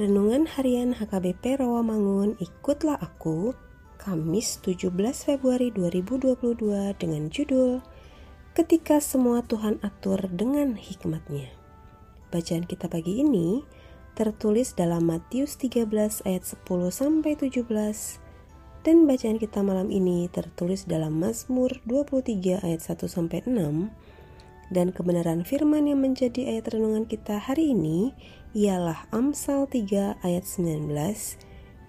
Renungan Harian HKBP Rawamangun Ikutlah Aku Kamis 17 Februari 2022 dengan judul Ketika Semua Tuhan Atur dengan Hikmatnya. Bacaan kita pagi ini tertulis dalam Matius 13 ayat 10 sampai 17 dan bacaan kita malam ini tertulis dalam Mazmur 23 ayat 1 sampai 6 dan kebenaran firman yang menjadi ayat renungan kita hari ini ialah Amsal 3 ayat 19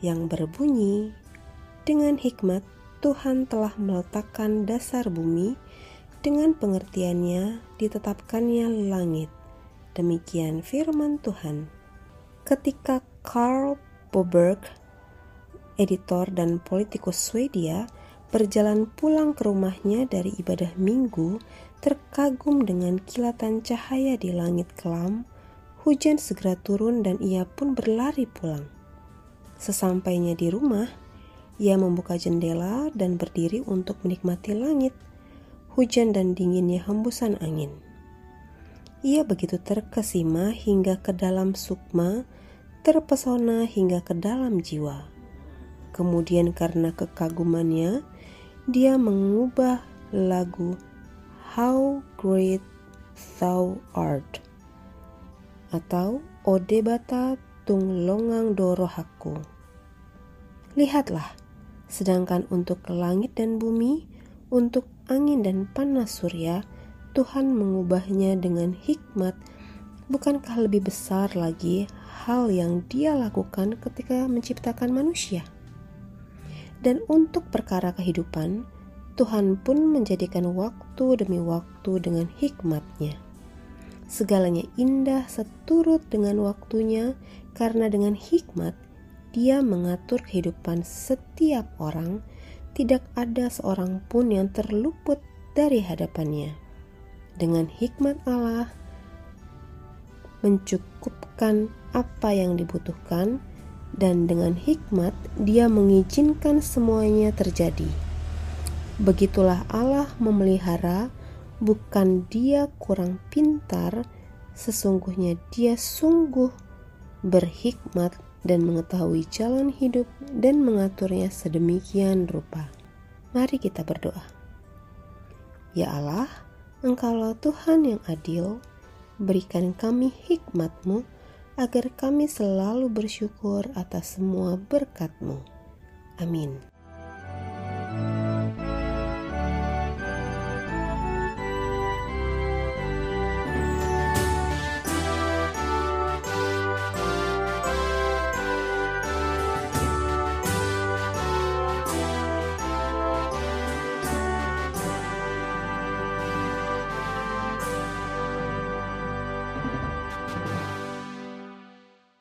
yang berbunyi, Dengan hikmat Tuhan telah meletakkan dasar bumi, dengan pengertiannya ditetapkannya langit. Demikian firman Tuhan. Ketika Karl Boberg, editor dan politikus Swedia, berjalan pulang ke rumahnya dari ibadah minggu, terkagum dengan kilatan cahaya di langit kelam, hujan segera turun dan ia pun berlari pulang. Sesampainya di rumah, ia membuka jendela dan berdiri untuk menikmati langit, hujan dan dinginnya hembusan angin. Ia begitu terkesima hingga ke dalam sukma, terpesona hingga ke dalam jiwa. Kemudian karena kekagumannya, dia mengubah lagu How Great Thou Art atau Ode Bata Tung Longang Dorohaku. Lihatlah, sedangkan untuk langit dan bumi, untuk angin dan panas surya, Tuhan mengubahnya dengan hikmat. Bukankah lebih besar lagi hal yang Dia lakukan ketika menciptakan manusia? Dan untuk perkara kehidupan, Tuhan pun menjadikan waktu demi waktu dengan hikmatnya. Segalanya indah seturut dengan waktunya karena dengan hikmat dia mengatur kehidupan setiap orang, tidak ada seorang pun yang terluput dari hadapannya. Dengan hikmat Allah mencukupkan apa yang dibutuhkan, dan dengan hikmat Dia mengizinkan semuanya terjadi. Begitulah Allah memelihara, bukan Dia kurang pintar, sesungguhnya Dia sungguh berhikmat dan mengetahui jalan hidup dan mengaturnya sedemikian rupa. Mari kita berdoa. Ya Allah, Engkaulah Tuhan yang adil, berikan kami hikmat-Mu agar kami selalu bersyukur atas semua berkat-Mu. Amin.